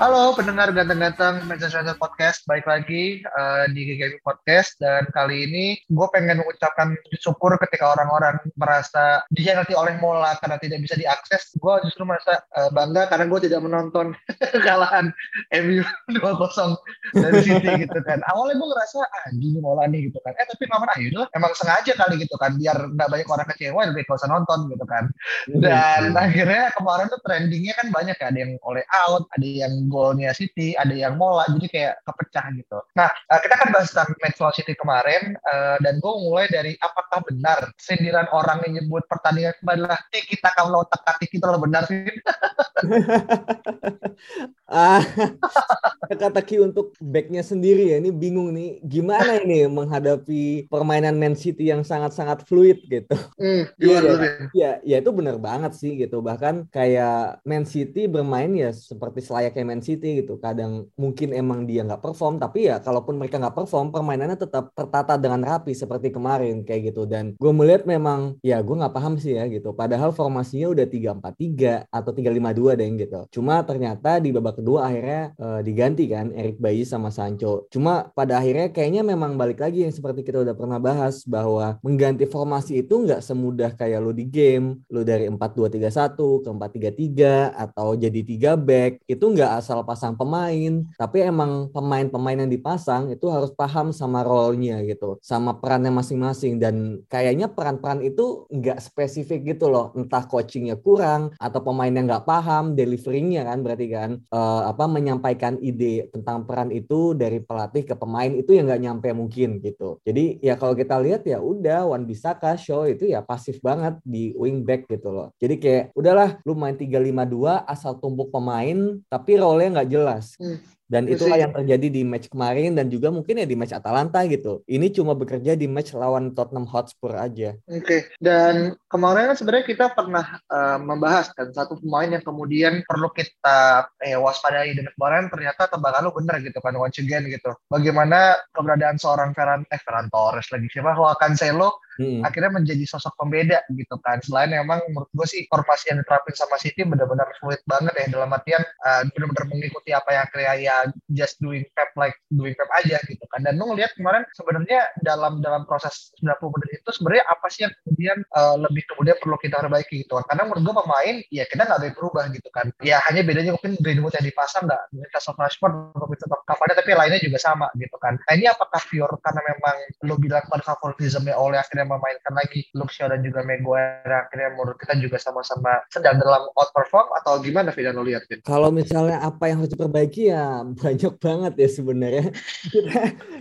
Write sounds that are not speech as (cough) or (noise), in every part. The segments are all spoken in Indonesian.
Halo pendengar ganteng-ganteng Manchester United Podcast, baik lagi uh, di GGM Podcast dan kali ini gue pengen mengucapkan syukur ketika orang-orang merasa dihianati oleh Mola karena tidak bisa diakses. Gue justru merasa uh, bangga karena gue tidak menonton (laughs) kekalahan MU 2-0 dari City (laughs) gitu kan. Awalnya gue ngerasa ah gini Mola nih gitu kan. Eh tapi lama ayo udah emang sengaja kali gitu kan biar nggak banyak orang kecewa lebih gak usah nonton gitu kan. Dan akhirnya kemarin tuh trendingnya kan banyak ya ada yang oleh out, ada yang golnya City, ada yang mola, jadi kayak kepecah gitu. Nah, uh, kita kan bahas tentang match lawan City kemarin, uh, dan gue mulai dari apakah benar sindiran orang yang nyebut pertandingan kemarin adalah kita kalau otak atik itu benar sih? (laughs) ah, teka-teki untuk backnya sendiri ya, ini bingung nih, gimana ini menghadapi permainan Man City yang sangat-sangat fluid gitu. Hmm, iya, ya, ya, ya itu benar banget sih gitu. Bahkan kayak Man City bermain ya seperti selayaknya Man City gitu. Kadang mungkin emang dia nggak perform, tapi ya kalaupun mereka nggak perform, permainannya tetap tertata dengan rapi seperti kemarin kayak gitu. Dan gue melihat memang ya gue nggak paham sih ya gitu. Padahal formasinya udah 3-4-3 atau 3-5-2 deh gitu. Cuma ternyata di babak kedua akhirnya uh, diganti kan Erik Bayi sama Sancho. Cuma pada akhirnya kayaknya memang balik lagi yang seperti kita udah pernah bahas bahwa mengganti formasi itu nggak semudah kayak lo di game, lo dari 4-2-3-1 ke 4-3-3 atau jadi 3 back itu nggak asal pasang pemain, tapi emang pemain-pemain yang dipasang itu harus paham sama role-nya gitu, sama perannya masing-masing dan kayaknya peran-peran itu nggak spesifik gitu loh, entah coachingnya kurang atau pemain yang nggak paham, deliveringnya kan berarti kan uh, apa menyampaikan ide tentang peran itu dari pelatih ke pemain itu yang nggak nyampe mungkin gitu. Jadi ya kalau kita lihat ya udah Wan Bisaka show itu ya pasif banget di wing back gitu loh. Jadi kayak udahlah lu main 3-5-2 asal tumpuk pemain tapi role role nggak jelas. Hmm. Dan itulah yang terjadi di match kemarin dan juga mungkin ya di match Atalanta gitu. Ini cuma bekerja di match lawan Tottenham Hotspur aja. Oke. Okay. Dan kemarin kan sebenarnya kita pernah uh, membahas kan satu pemain yang kemudian perlu kita eh, waspadai dan kemarin ternyata tebakan lu bener gitu kan once again gitu. Bagaimana keberadaan seorang Ferran eh Ferran Torres lagi siapa Joao Cancelo hmm. akhirnya menjadi sosok pembeda gitu kan. Selain emang menurut gue sih formasi yang diterapin sama City benar-benar fluid banget ya dalam artian uh, benar-benar mengikuti apa yang akhirnya ya just doing pep like doing pep aja gitu kan. Dan lu ngelihat kemarin sebenarnya dalam dalam proses 90 menit itu sebenarnya apa sih yang kemudian uh, lebih kemudian perlu kita perbaiki gitu kan. Karena menurut gue pemain ya kita nggak ada berubah gitu kan. Ya hanya bedanya mungkin Greenwood yang dipasang nggak of Rashford untuk tetap tapi lainnya juga sama gitu kan. Nah ini apakah pure karena memang lo bilang pada favoritismnya oleh akhirnya memainkan lagi Shaw dan juga Maguire akhirnya menurut kita juga sama-sama sedang dalam outperform atau gimana Fidan lo lihat Kalau misalnya apa yang harus diperbaiki ya banyak banget ya sebenarnya. Kita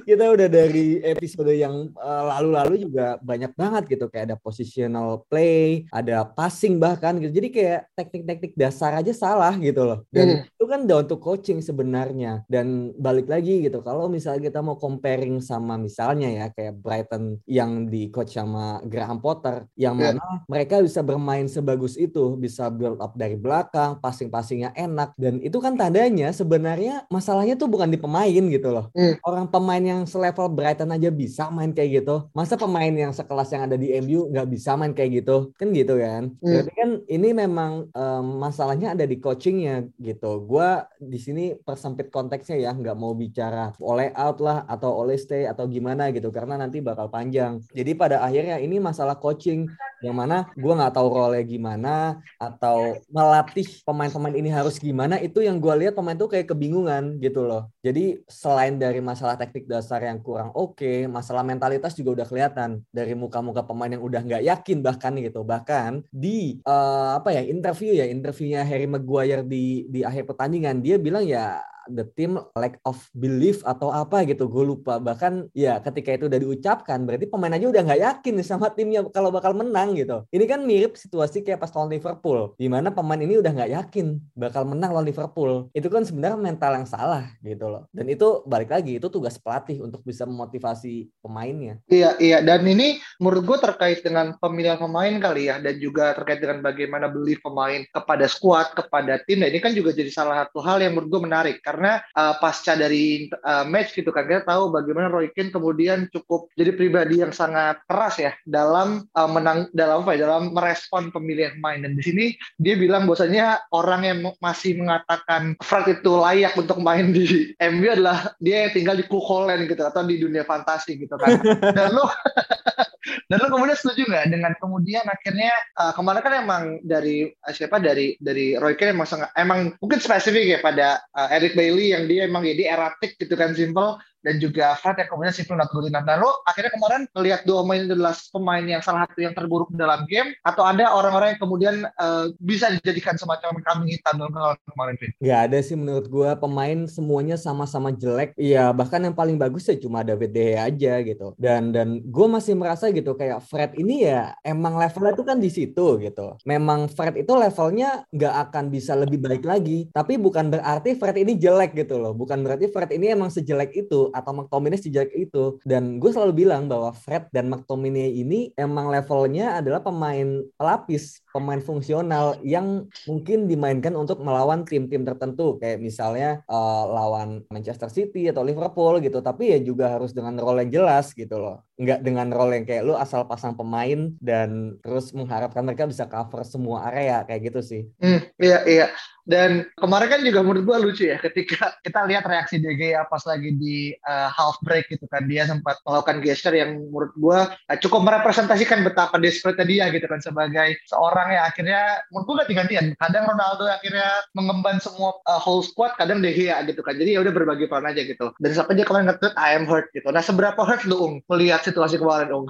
kita udah dari episode yang eh, lalu-lalu uh, juga banyak banget gitu kayak ada positional play, ada passing bahkan gitu. Jadi kayak teknik-teknik dasar aja salah gitu loh. Dan hmm. itu kan udah untuk coaching sebenarnya. Dan balik lagi gitu kalau misalnya kita mau comparing sama misalnya ya kayak Brighton yang di coach sama Graham Potter yang yeah. mana mereka bisa bermain sebagus itu, bisa build up dari belakang, passing-passingnya enak dan itu kan tandanya sebenarnya masalahnya tuh bukan di pemain gitu loh. Hmm. Orang pemain yang selevel Brighton aja bisa main kayak gitu. Masa pemain yang sekelas yang ada di MU nggak bisa main kayak gitu? Kan gitu kan. Hmm. Berarti kan ini memang um, masalahnya ada di coachingnya gitu. Gua di sini persempit konteksnya ya, nggak mau bicara oleh out lah atau oleh stay atau gimana gitu karena nanti bakal panjang. Jadi pada akhirnya ini masalah coaching yang mana gue nggak tahu role gimana atau melatih pemain-pemain ini harus gimana itu yang gue lihat pemain tuh kayak kebingungan gitu loh jadi selain dari masalah teknik dasar yang kurang oke okay, masalah mentalitas juga udah kelihatan dari muka-muka pemain yang udah nggak yakin bahkan gitu. Bahkan di uh, apa ya interview ya interviewnya Harry Maguire di di akhir pertandingan dia bilang ya the team lack of belief atau apa gitu gue lupa. Bahkan ya ketika itu udah diucapkan berarti pemain aja udah nggak yakin sama timnya kalau bakal menang gitu. Ini kan mirip situasi kayak pas lawan Liverpool di mana pemain ini udah nggak yakin bakal menang lawan Liverpool. Itu kan sebenarnya mental yang salah gitu loh. Dan itu balik lagi itu tugas pelatih untuk bisa memotivasi pemainnya. Iya iya. Dan ini menurut gue terkait dengan pemilihan pemain kali ya dan juga terkait dengan bagaimana beli pemain kepada squad kepada tim nah ini kan juga jadi salah satu hal yang menurut gue menarik. Karena uh, pasca dari uh, match gitu kan kita tahu bagaimana Roy Keane kemudian cukup jadi pribadi yang sangat keras ya dalam uh, menang dalam apa ya dalam merespon pemilihan main dan di sini dia bilang bahwasanya orang yang masih mengatakan Fred itu layak untuk main di MU adalah dia yang tinggal di Kukolen gitu atau di dunia fantasi gitu kan. (laughs) Dan lo (laughs) dan lo kemudian setuju nggak dengan kemudian akhirnya uh, kemarin kan emang dari uh, siapa dari dari Roy Keane emang emang mungkin spesifik ya pada uh, Eric Bailey yang dia emang jadi erratik gitu kan simple dan juga Fred yang kemudian simple not good enough. Nah, lo akhirnya kemarin melihat dua pemain itu adalah pemain yang salah satu yang terburuk dalam game atau ada orang-orang yang kemudian uh, bisa dijadikan semacam kambing hitam dalam kemarin, Vin? Gak ada sih menurut gue pemain semuanya sama-sama jelek. Iya, bahkan yang paling bagus ya cuma David De aja gitu. Dan dan gue masih merasa gitu kayak Fred ini ya emang levelnya itu kan di situ gitu. Memang Fred itu levelnya nggak akan bisa lebih baik lagi. Tapi bukan berarti Fred ini jelek gitu loh. Bukan berarti Fred ini emang sejelek itu atau McTominay sejak itu dan gue selalu bilang bahwa Fred dan McTominay ini emang levelnya adalah pemain pelapis pemain fungsional yang mungkin dimainkan untuk melawan tim-tim tertentu. Kayak misalnya uh, lawan Manchester City atau Liverpool gitu. Tapi ya juga harus dengan role yang jelas gitu loh. Nggak dengan role yang kayak lu asal pasang pemain dan terus mengharapkan mereka bisa cover semua area. Kayak gitu sih. Hmm, iya iya. Dan kemarin kan juga menurut gua lucu ya ketika kita lihat reaksi DG pas lagi di uh, half break gitu kan. Dia sempat melakukan gesture yang menurut gua uh, cukup merepresentasikan betapa desperate dia gitu kan sebagai seorang yang akhirnya menurut gua ganti-gantian. Kadang Ronaldo akhirnya mengemban semua uh, whole squad, kadang De Gea gitu kan. Jadi ya udah berbagi peran aja gitu. Dan sampai dia kemarin nge I am hurt gitu. Nah seberapa hurt lu Ung melihat situasi kemarin Ung?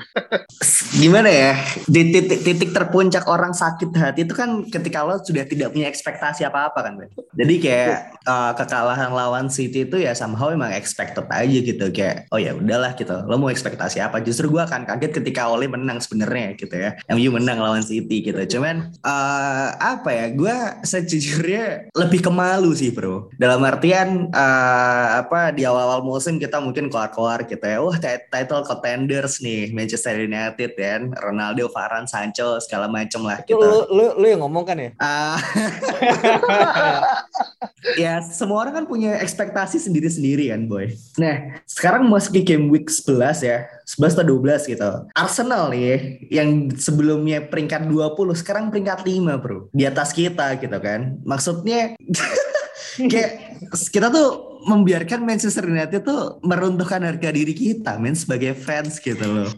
(laughs) Gimana ya? Di titik, titik terpuncak orang sakit hati itu kan ketika lo sudah tidak punya ekspektasi apa-apa kan? Jadi kayak uh, kekalahan lawan City itu ya somehow emang expected aja gitu kayak oh ya udahlah gitu. Lo mau ekspektasi apa? Justru gue akan kaget ketika Ole menang sebenarnya gitu ya. MU menang lawan City gitu. Cuman uh, apa ya? Gue sejujurnya lebih kemalu sih, Bro. Dalam artian uh, apa di awal-awal musim kita mungkin keluar-keluar gitu ya. Wah, title contenders nih Manchester United kan Ronaldo, Varane, Sancho segala macam lah gitu. Lu, lu, lu yang ngomong kan ya? Uh, (laughs) ya semua orang kan punya ekspektasi sendiri-sendiri kan boy. Nah sekarang masuk game week 11 ya 11 atau 12 gitu. Arsenal nih yang sebelumnya peringkat 20 sekarang peringkat 5 bro. Di atas kita gitu kan. Maksudnya (laughs) kayak kita tuh membiarkan Manchester United tuh meruntuhkan harga diri kita men sebagai fans gitu loh.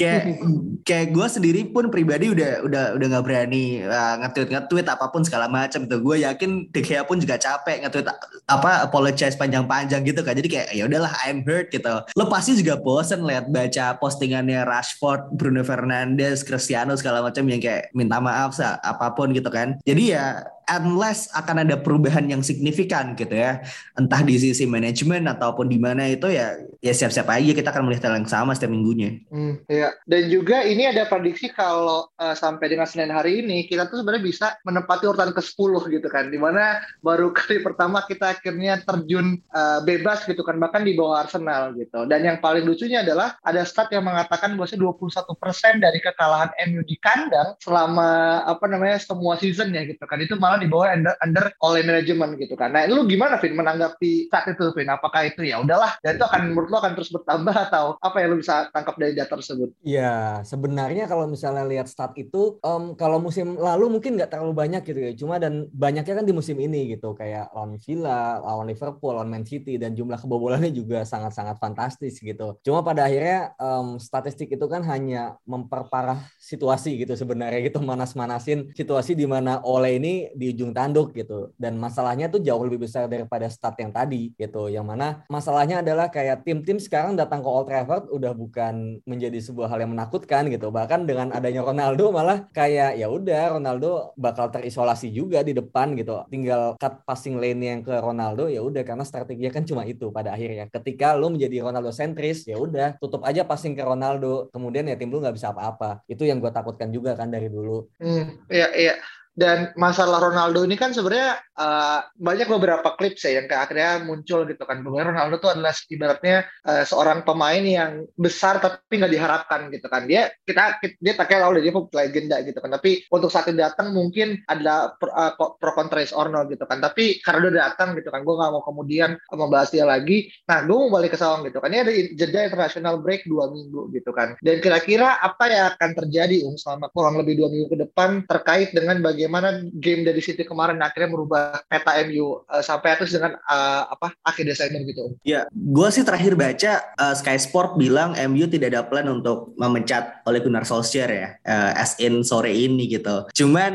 Kayak (laughs) kayak gue sendiri pun pribadi udah udah udah nggak berani uh, nge-tweet nge-tweet apa pun segala macam tuh. Gue yakin De Gea pun juga capek nge-tweet apa apologize panjang-panjang gitu kan. Jadi kayak ya udahlah I'm hurt gitu. Lo pasti juga bosen lihat baca postingannya Rashford Bruno Fernandes Cristiano segala macam yang kayak minta maaf apa pun gitu kan. Jadi ya unless akan ada perubahan yang signifikan gitu ya. Entah di sisi manajemen ataupun di mana itu ya ya siap-siap aja kita akan melihat hal yang sama setiap minggunya. Hmm, ya dan juga ini ada prediksi kalau uh, sampai dengan Senin hari ini kita tuh sebenarnya bisa menempati urutan ke-10 gitu kan. Di mana baru (laughs) kali pertama kita akhirnya terjun uh, bebas gitu kan bahkan di bawah Arsenal gitu. Dan yang paling lucunya adalah ada stat yang mengatakan bahwa 21% dari kekalahan MU di kandang selama apa namanya semua season ya gitu kan. Itu malah di bawah under, under oleh manajemen gitu kan. Nah, lu gimana Vin menanggapi saat itu Vin apakah itu ya udahlah dan itu akan menurut lo akan terus bertambah atau apa yang lo bisa tangkap dari data tersebut Iya, sebenarnya kalau misalnya lihat stat itu, em, kalau musim lalu mungkin nggak terlalu banyak gitu ya. Cuma dan banyaknya kan di musim ini gitu, kayak lawan Villa, lawan Liverpool, lawan Man City, dan jumlah kebobolannya juga sangat-sangat fantastis gitu. Cuma pada akhirnya em, statistik itu kan hanya memperparah situasi gitu sebenarnya gitu, manas-manasin situasi di mana Ole ini di ujung tanduk gitu. Dan masalahnya tuh jauh lebih besar daripada stat yang tadi gitu. Yang mana masalahnya adalah kayak tim-tim sekarang datang ke Old Trafford udah bukan menjadi sebuah hal yang menakutkan gitu. Bahkan dengan adanya Ronaldo malah kayak ya udah Ronaldo bakal terisolasi juga di depan gitu. Tinggal cut passing lane yang ke Ronaldo ya udah karena strateginya kan cuma itu pada akhirnya. Ketika lu menjadi Ronaldo sentris ya udah tutup aja passing ke Ronaldo. Kemudian ya tim lu nggak bisa apa-apa. Itu yang gue takutkan juga kan dari dulu. Hmm, iya iya. Dan masalah Ronaldo ini kan sebenarnya uh, banyak beberapa klip ya yang akhirnya muncul gitu kan. Bahwa Ronaldo itu adalah ibaratnya uh, seorang pemain yang besar tapi nggak diharapkan gitu kan. Dia kita, dia tak kayak dia legenda gitu kan. Tapi untuk saat datang mungkin ada pro, uh, pro kontra no gitu kan. Tapi karena udah datang gitu kan, gue nggak mau kemudian membahas dia lagi. Nah, gue mau balik ke Sawang gitu kan. Ini ada jeda international break dua minggu gitu kan. Dan kira-kira apa yang akan terjadi um, selama kurang lebih dua minggu ke depan terkait dengan bagaimana bagaimana game dari City kemarin akhirnya merubah peta MU uh, sampai atas dengan uh, apa akhir Desember gitu. Ya, gue sih terakhir baca uh, Sky Sport bilang MU tidak ada plan untuk memecat oleh Gunnar Solskjaer ya, uh, as in sore ini gitu. Cuman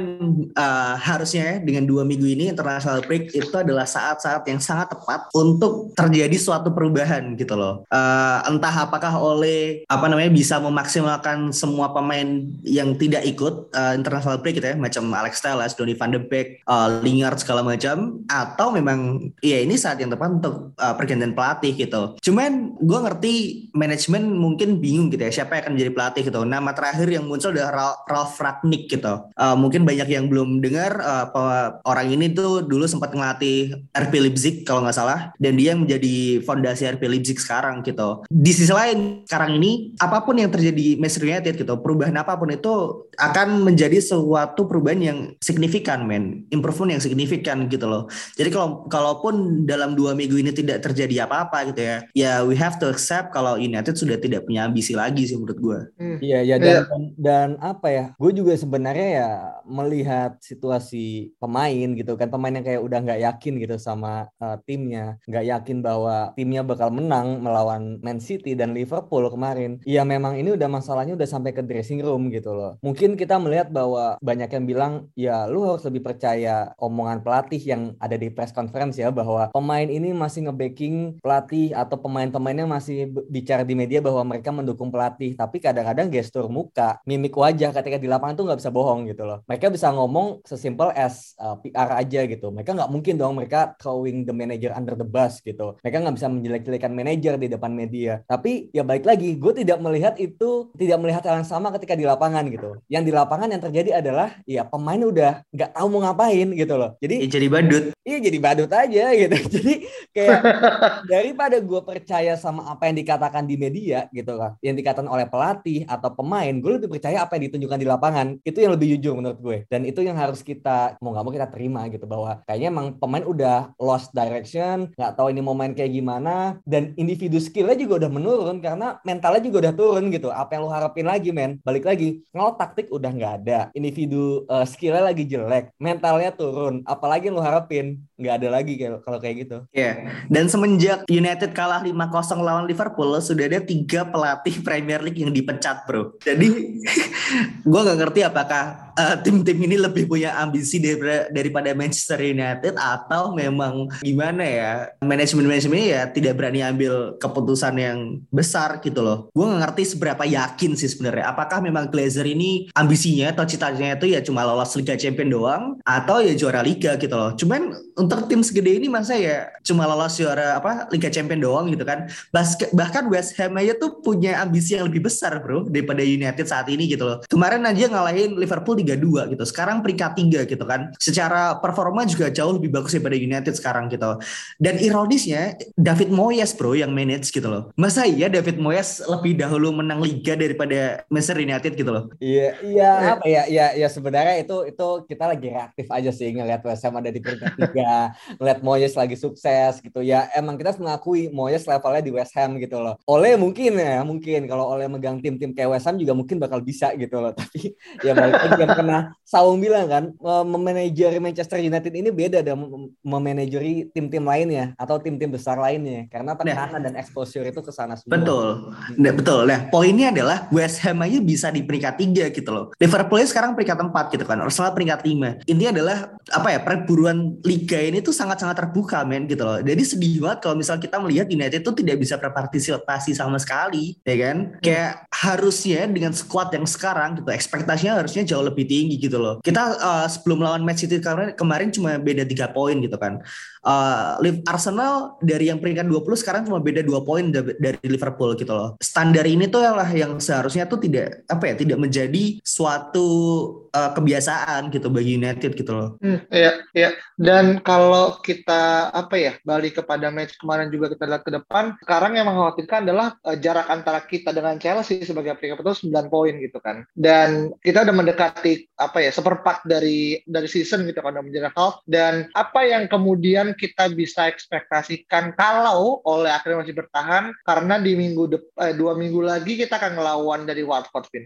uh, harusnya dengan dua minggu ini international break itu adalah saat-saat yang sangat tepat untuk terjadi suatu perubahan gitu loh. Uh, entah apakah oleh apa namanya bisa memaksimalkan semua pemain yang tidak ikut uh, international break gitu ya, macam Alex Telles, Donny van de Beek, uh, Lingard segala macam atau memang ya ini saat yang tepat untuk uh, pergantian pelatih gitu. Cuman gue ngerti manajemen mungkin bingung gitu ya siapa yang akan menjadi pelatih gitu. Nama terakhir yang muncul adalah Ralf Ragnick gitu. Uh, mungkin banyak yang belum dengar uh, orang ini tuh dulu sempat ngelatih RB Leipzig kalau nggak salah dan dia menjadi fondasi RB Leipzig sekarang gitu. Di sisi lain sekarang ini apa pun yang terjadi Manchester United gitu, perubahan apa pun itu akan menjadi suatu perubahan yang signifikan men. Improvement yang signifikan gitu loh. Jadi kalau kalaupun dalam dua minggu ini tidak terjadi apa-apa gitu ya ya we have to accept kalau United sudah tidak punya ambisi lagi sih menurut gue hmm. iya ya dan, dan dan apa ya gue juga sebenarnya ya melihat situasi pemain gitu kan pemain yang kayak udah nggak yakin gitu sama uh, timnya nggak yakin bahwa timnya bakal menang melawan Man City dan Liverpool kemarin. Ya memang ini udah masalahnya udah sampai ke dressing room gitu loh. Mungkin kita melihat bahwa banyak yang bilang ya lu harus lebih percaya omongan pelatih yang ada di press conference ya bahwa pemain ini masih nge-backing pelatih atau pemain-pemainnya masih bicara di media bahwa mereka mendukung pelatih. Tapi kadang-kadang gestur muka mimik wajah ketika di lapangan tuh nggak bisa bohong gitu loh. Mereka bisa ngomong sesimpel as uh, PR aja gitu. Mereka nggak mungkin dong mereka throwing the manager under the bus gitu. Mereka nggak bisa menjelek-jelekan manajer di depan media. Tapi ya balik lagi gue tidak melihat itu tidak melihat hal yang sama ketika di lapangan gitu. Yang di lapangan yang terjadi adalah ya pemain udah nggak tahu mau ngapain gitu loh. Jadi ya, jadi badut. Iya jadi badut aja gitu. (laughs) Jadi kayak (laughs) daripada gue percaya sama apa yang dikatakan di media gitu kan, yang dikatakan oleh pelatih atau pemain, gue lebih percaya apa yang ditunjukkan di lapangan. Itu yang lebih jujur menurut gue. Dan itu yang harus kita mau nggak mau kita terima gitu bahwa kayaknya emang pemain udah lost direction, nggak tahu ini mau main kayak gimana, dan individu skillnya juga udah menurun karena mentalnya juga udah turun gitu. Apa yang lo harapin lagi men? Balik lagi, kalau taktik udah nggak ada, individu uh, skillnya lagi jelek, mentalnya turun, apalagi lu harapin nggak ada lagi kalau kayak gitu. Iya. Yeah. Dan semenjak United kalah 5-0 lawan Liverpool, sudah ada tiga pelatih Premier League yang dipecat, bro. Jadi (laughs) gue nggak ngerti apakah uh, tim-tim ini lebih punya ambisi daripada, daripada Manchester United atau memang gimana ya manajemen manajemen ya tidak berani ambil keputusan yang besar gitu loh. Gue nggak ngerti seberapa yakin sih sebenarnya. Apakah memang Glazer ini ambisinya atau cita-citanya itu ya cuma lolos Liga Champions doang atau ya juara liga gitu loh. Cuman untuk tim segede ini masa ya cuma lolos juara apa Liga Champions doang gitu kan. Basket, bahkan West Ham aja tuh punya ambisi yang lebih besar bro daripada United saat ini gitu loh. Kemarin aja ngalahin Liverpool di 3-2 gitu. Sekarang peringkat 3 gitu kan. Secara performa juga jauh lebih bagus daripada United sekarang gitu. Dan ironisnya David Moyes bro yang manage gitu loh. Masa iya David Moyes lebih dahulu menang liga daripada Manchester United gitu loh. Iya, iya apa ya? Ya ya sebenarnya itu itu kita lagi reaktif aja sih ngelihat West Ham ada di peringkat 3, (laughs) ngelihat Moyes lagi sukses gitu. Ya emang kita harus mengakui Moyes levelnya di West Ham gitu loh. Oleh mungkin ya, mungkin kalau Oleh megang tim-tim kayak West Ham juga mungkin bakal bisa gitu loh. (laughs) Tapi ya balik lagi pernah Saung bilang kan, memanajeri Manchester United ini beda dan memanajeri tim-tim lainnya atau tim-tim besar lainnya karena nah. tekanan dan exposure itu ke sana semua. Betul. Nah, betul. Nah, poinnya adalah West Ham aja bisa di peringkat tiga gitu loh. Liverpool sekarang peringkat empat gitu kan. Arsenal peringkat lima. Intinya adalah apa ya perburuan liga ini tuh sangat-sangat terbuka men gitu loh. Jadi sedih banget kalau misal kita melihat United itu tidak bisa berpartisipasi sama sekali, ya kan? Hmm. Kayak harusnya dengan squad yang sekarang gitu, ekspektasinya harusnya jauh lebih tinggi gitu loh. Kita uh, sebelum lawan Match City kemarin, kemarin cuma beda tiga poin gitu kan uh, Arsenal dari yang peringkat 20 sekarang cuma beda dua poin dari Liverpool gitu loh. Standar ini tuh yang yang seharusnya tuh tidak apa ya tidak menjadi suatu uh, kebiasaan gitu bagi United gitu loh. Hmm, iya, iya. Dan kalau kita apa ya balik kepada match kemarin juga kita lihat ke depan, sekarang yang mengkhawatirkan adalah uh, jarak antara kita dengan Chelsea sebagai peringkat itu 9 poin gitu kan. Dan kita udah mendekati apa ya seperempat dari dari season gitu kan menjadi half dan apa yang kemudian kita bisa ekspektasikan kalau oleh akhirnya masih bertahan karena di minggu eh, dua minggu lagi kita akan ngelawan dari Watford Vin.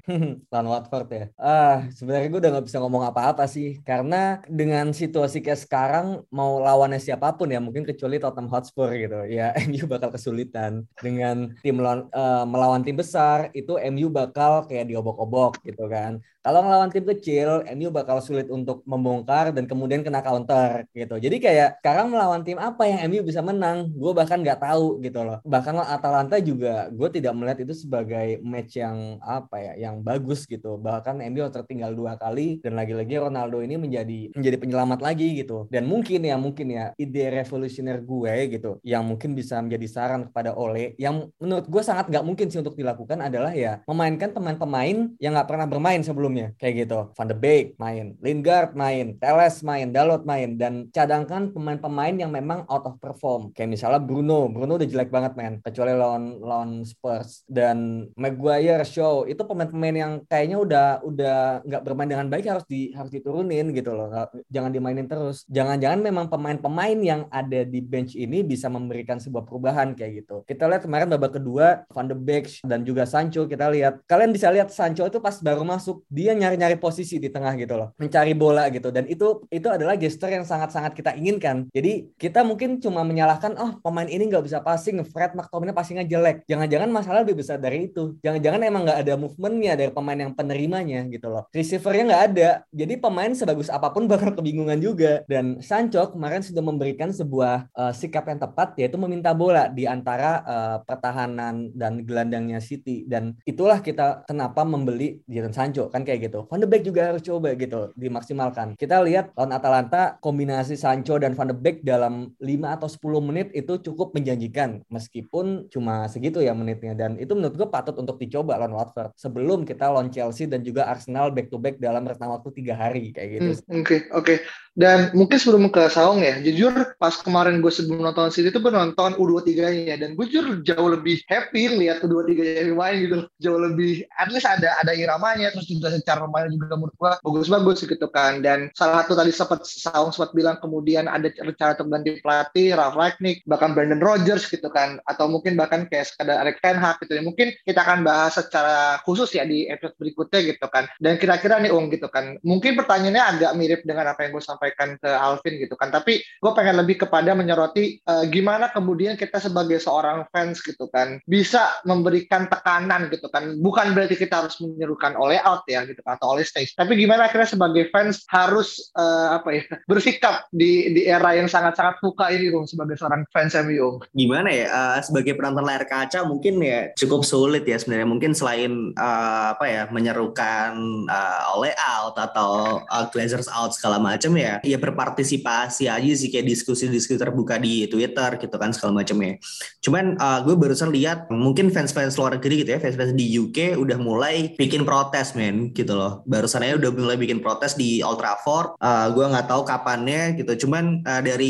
lawan Watford ya. Ah sebenarnya gue udah nggak bisa ngomong apa-apa sih karena dengan situasi kayak sekarang mau lawannya siapa pun ya mungkin kecuali Tottenham Hotspur gitu ya (laughs) MU bakal kesulitan dengan tim uh, melawan tim besar itu MU bakal kayak diobok-obok gitu kan. Kalau ngelawan tim kecil, MU bakal sulit untuk membongkar dan kemudian kena counter gitu. Jadi kayak sekarang melawan tim apa yang MU bisa menang, gue bahkan nggak tahu gitu loh. Bahkan Atalanta juga gue tidak melihat itu sebagai match yang apa ya, yang bagus gitu. Bahkan MU tertinggal dua kali dan lagi-lagi Ronaldo ini menjadi menjadi penyelamat lagi gitu. Dan mungkin ya mungkin ya ide revolusioner gue gitu, yang mungkin bisa menjadi saran kepada Ole, yang menurut gue sangat nggak mungkin sih untuk dilakukan adalah ya memainkan pemain-pemain yang nggak pernah bermain sebelum sebelumnya kayak gitu. Van de Beek main, Lingard main, Teles main, Dalot main dan cadangkan pemain-pemain yang memang out of perform. Kayak misalnya Bruno, Bruno udah jelek banget men, kecuali lawan lawan Spurs dan Maguire, Shaw itu pemain-pemain yang kayaknya udah udah nggak bermain dengan baik harus di harus diturunin gitu loh. Jangan dimainin terus. Jangan-jangan memang pemain-pemain yang ada di bench ini bisa memberikan sebuah perubahan kayak gitu. Kita lihat kemarin babak kedua Van de Beek dan juga Sancho kita lihat. Kalian bisa lihat Sancho itu pas baru masuk dia nyari-nyari posisi di tengah gitu loh, mencari bola gitu. Dan itu itu adalah gesture yang sangat-sangat kita inginkan. Jadi kita mungkin cuma menyalahkan, oh pemain ini nggak bisa passing, Fred McTominay passingnya jelek. Jangan-jangan masalah lebih besar dari itu. Jangan-jangan emang nggak ada movementnya dari pemain yang penerimanya gitu loh. Receivernya nggak ada. Jadi pemain sebagus apa pun (laughs) bakal kebingungan juga. Dan Sancho kemarin sudah memberikan sebuah uh, sikap yang tepat yaitu meminta bola di antara uh, pertahanan dan gelandangnya City. Dan itulah kita kenapa membeli Jadon Sancho kan kayak gitu. Van de Beek juga harus coba gitu dimaksimalkan. Kita lihat lawan Atalanta kombinasi Sancho dan Van de Beek dalam 5 atau 10 menit itu cukup menjanjikan meskipun cuma segitu ya menitnya dan itu menurut gue patut untuk dicoba lawan Watford sebelum kita lawan Chelsea dan juga Arsenal back to back dalam rentang waktu tiga hari kayak gitu. Oke hmm, oke okay, okay. dan mungkin sebelum ke Saung ya jujur pas kemarin gue sebelum nonton City itu nonton U23 nya dan gue jujur jauh lebih happy lihat U23 nya main gitu jauh lebih at least ada ada iramanya terus juga secara pemain juga menurut gua bagus-bagus gitu kan dan salah satu tadi sempat Saung sempat bilang kemudian ada rencana untuk ganti pelatih Ralf Ragnick bahkan Brandon Rodgers gitu kan. Atau mungkin bahkan kayak sekadar Erik Ten Hag gitu. Ya mungkin kita akan bahas secara khusus ya di episode berikutnya gitu kan. Dan kira-kira nih Ung gitu kan. Mungkin pertanyaannya agak mirip dengan apa yang gue sampaikan ke Alvin gitu kan. Tapi gue pengen lebih kepada menyoroti uh, gimana kemudian kita sebagai seorang fans gitu kan bisa memberikan tekanan gitu kan. Bukan berarti kita harus menyerukan oleh out ya gitu kan, atau oleh stage. Tapi gimana akhirnya sebagai fans harus uh, apa ya (laughs) bersikap di di era yang sangat-sangat buka ini dong sebagai seorang fans MU. Gimana ya uh, sebagai penonton layar kaca mungkin ya cukup sulit ya sebenarnya mungkin selain uh, apa ya menyerukan uh, oleh out atau uh, Glazers out segala macam ya ya berpartisipasi aja sih kayak diskusi-diskusi terbuka di Twitter gitu kan segala macam ya. Cuman uh, gue barusan lihat mungkin fans-fans luar negeri gitu ya fans-fans di UK udah mulai bikin protes men gitu loh baru sana udah mulai bikin protes di Old Trafford. Uh, gue nggak tahu kapannya gitu. Cuman uh, dari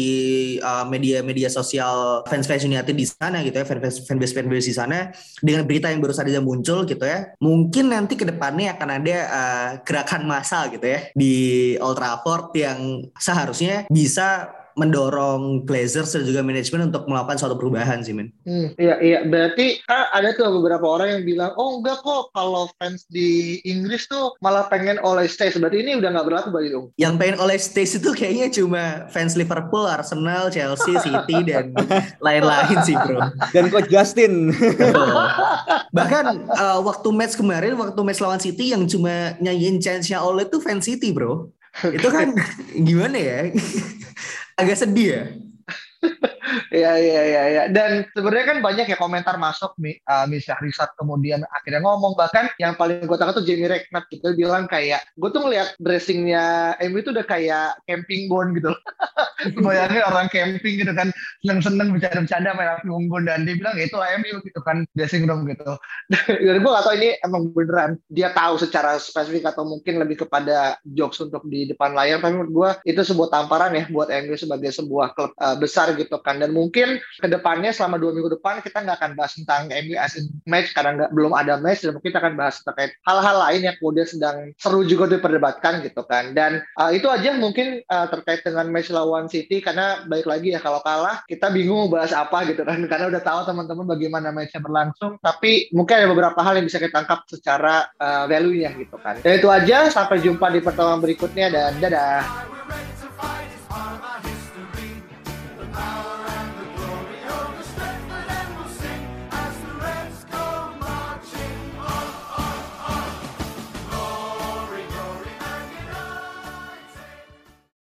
uh, media-media sosial fans-fans United di sana gitu ya, fans fanbase fanbase di sana dengan berita yang baru saja muncul gitu ya, mungkin nanti ke depannya akan ada uh, gerakan massal gitu ya di Old Trafford yang seharusnya bisa mendorong Glazers dan juga manajemen untuk melakukan suatu perubahan sih, men. Hmm, iya, iya. Berarti kan ada tuh beberapa orang yang bilang, oh enggak kok kalau fans di Inggris tuh malah pengen oleh Stays. Berarti ini udah nggak berlaku bagi dong? Yang pengen oleh Stays itu kayaknya cuma fans Liverpool, Arsenal, Chelsea, (laughs) City, dan lain-lain sih, bro. Dan Coach Justin. Bahkan uh, waktu match kemarin, waktu match lawan City yang cuma nyanyiin chance-nya oleh tuh fans City, bro. Itu kan (laughs) gimana ya? Agak sedih ya. Iya iya iya ya. Dan sebenarnya kan banyak ya komentar masuk uh, Misha Risat kemudian akhirnya ngomong bahkan yang paling gue takut tuh Jamie Redknapp gitu bilang kayak gue tuh ngeliat dressingnya MU itu udah kayak camping bone gitu. (laughs) Bayangin orang camping gitu kan seneng-seneng bercanda-bercanda main api unggun dan dia bilang ya itu MU gitu kan dressing room gitu. (laughs) Dan gue gak tau ini emang beneran dia tahu secara spesifik atau mungkin lebih kepada jokes untuk di depan layar tapi menurut gue itu sebuah tamparan ya buat MU sebagai sebuah klub uh, besar gitu kan dan mungkin ke depannya selama dua minggu depan kita nggak akan bahas tentang MU as in match karena nggak, belum ada match dan mungkin kita akan bahas terkait hal-hal lain yang kemudian sedang seru juga diperdebatkan gitu kan. Dan uh, itu aja mungkin uh, terkait dengan match lawan City karena baik lagi ya kalau kalah kita bingung bahas apa gitu kan. Karena udah tahu teman-teman bagaimana matchnya berlangsung tapi mungkin ada beberapa hal yang bisa kita tangkap secara uh, value-nya gitu kan. Dan itu aja sampai jumpa di pertemuan berikutnya dan dadah.